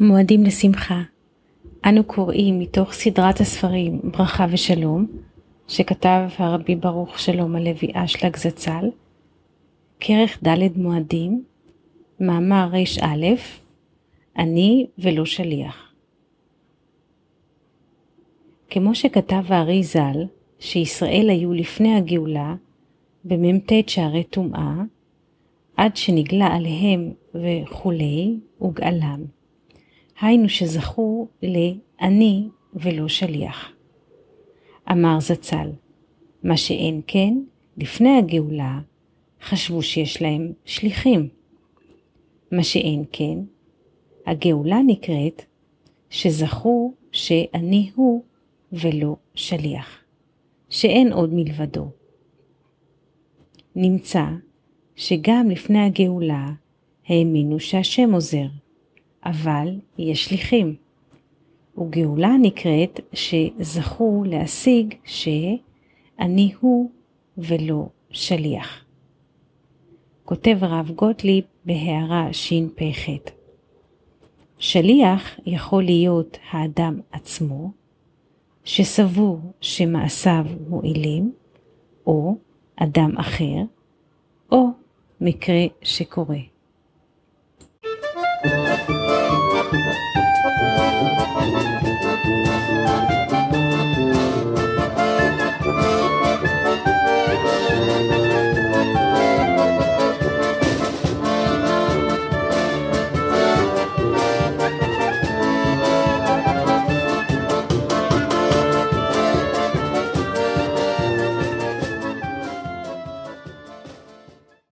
מועדים לשמחה. אנו קוראים מתוך סדרת הספרים ברכה ושלום, שכתב הרבי ברוך שלום הלוי אשלג זצ"ל, כרך ד' מועדים, מאמר ר"א, אני ולא שליח. כמו שכתב הארי ז"ל, שישראל היו לפני הגאולה במ"ט שערי טומאה, עד שנגלה עליהם וכולי, וגאלם. היינו שזכו ל"אני ולא שליח". אמר זצ"ל, מה שאין כן, לפני הגאולה, חשבו שיש להם שליחים. מה שאין כן, הגאולה נקראת שזכו שאני הוא ולא שליח, שאין עוד מלבדו. נמצא שגם לפני הגאולה האמינו שהשם עוזר, אבל יש שליחים. וגאולה נקראת שזכו להשיג שאני הוא ולא שליח. כותב הרב גוטליב בהערה שפ"ח שליח יכול להיות האדם עצמו, שסבור שמעשיו מועילים, או אדם אחר, או מקרה שקורה.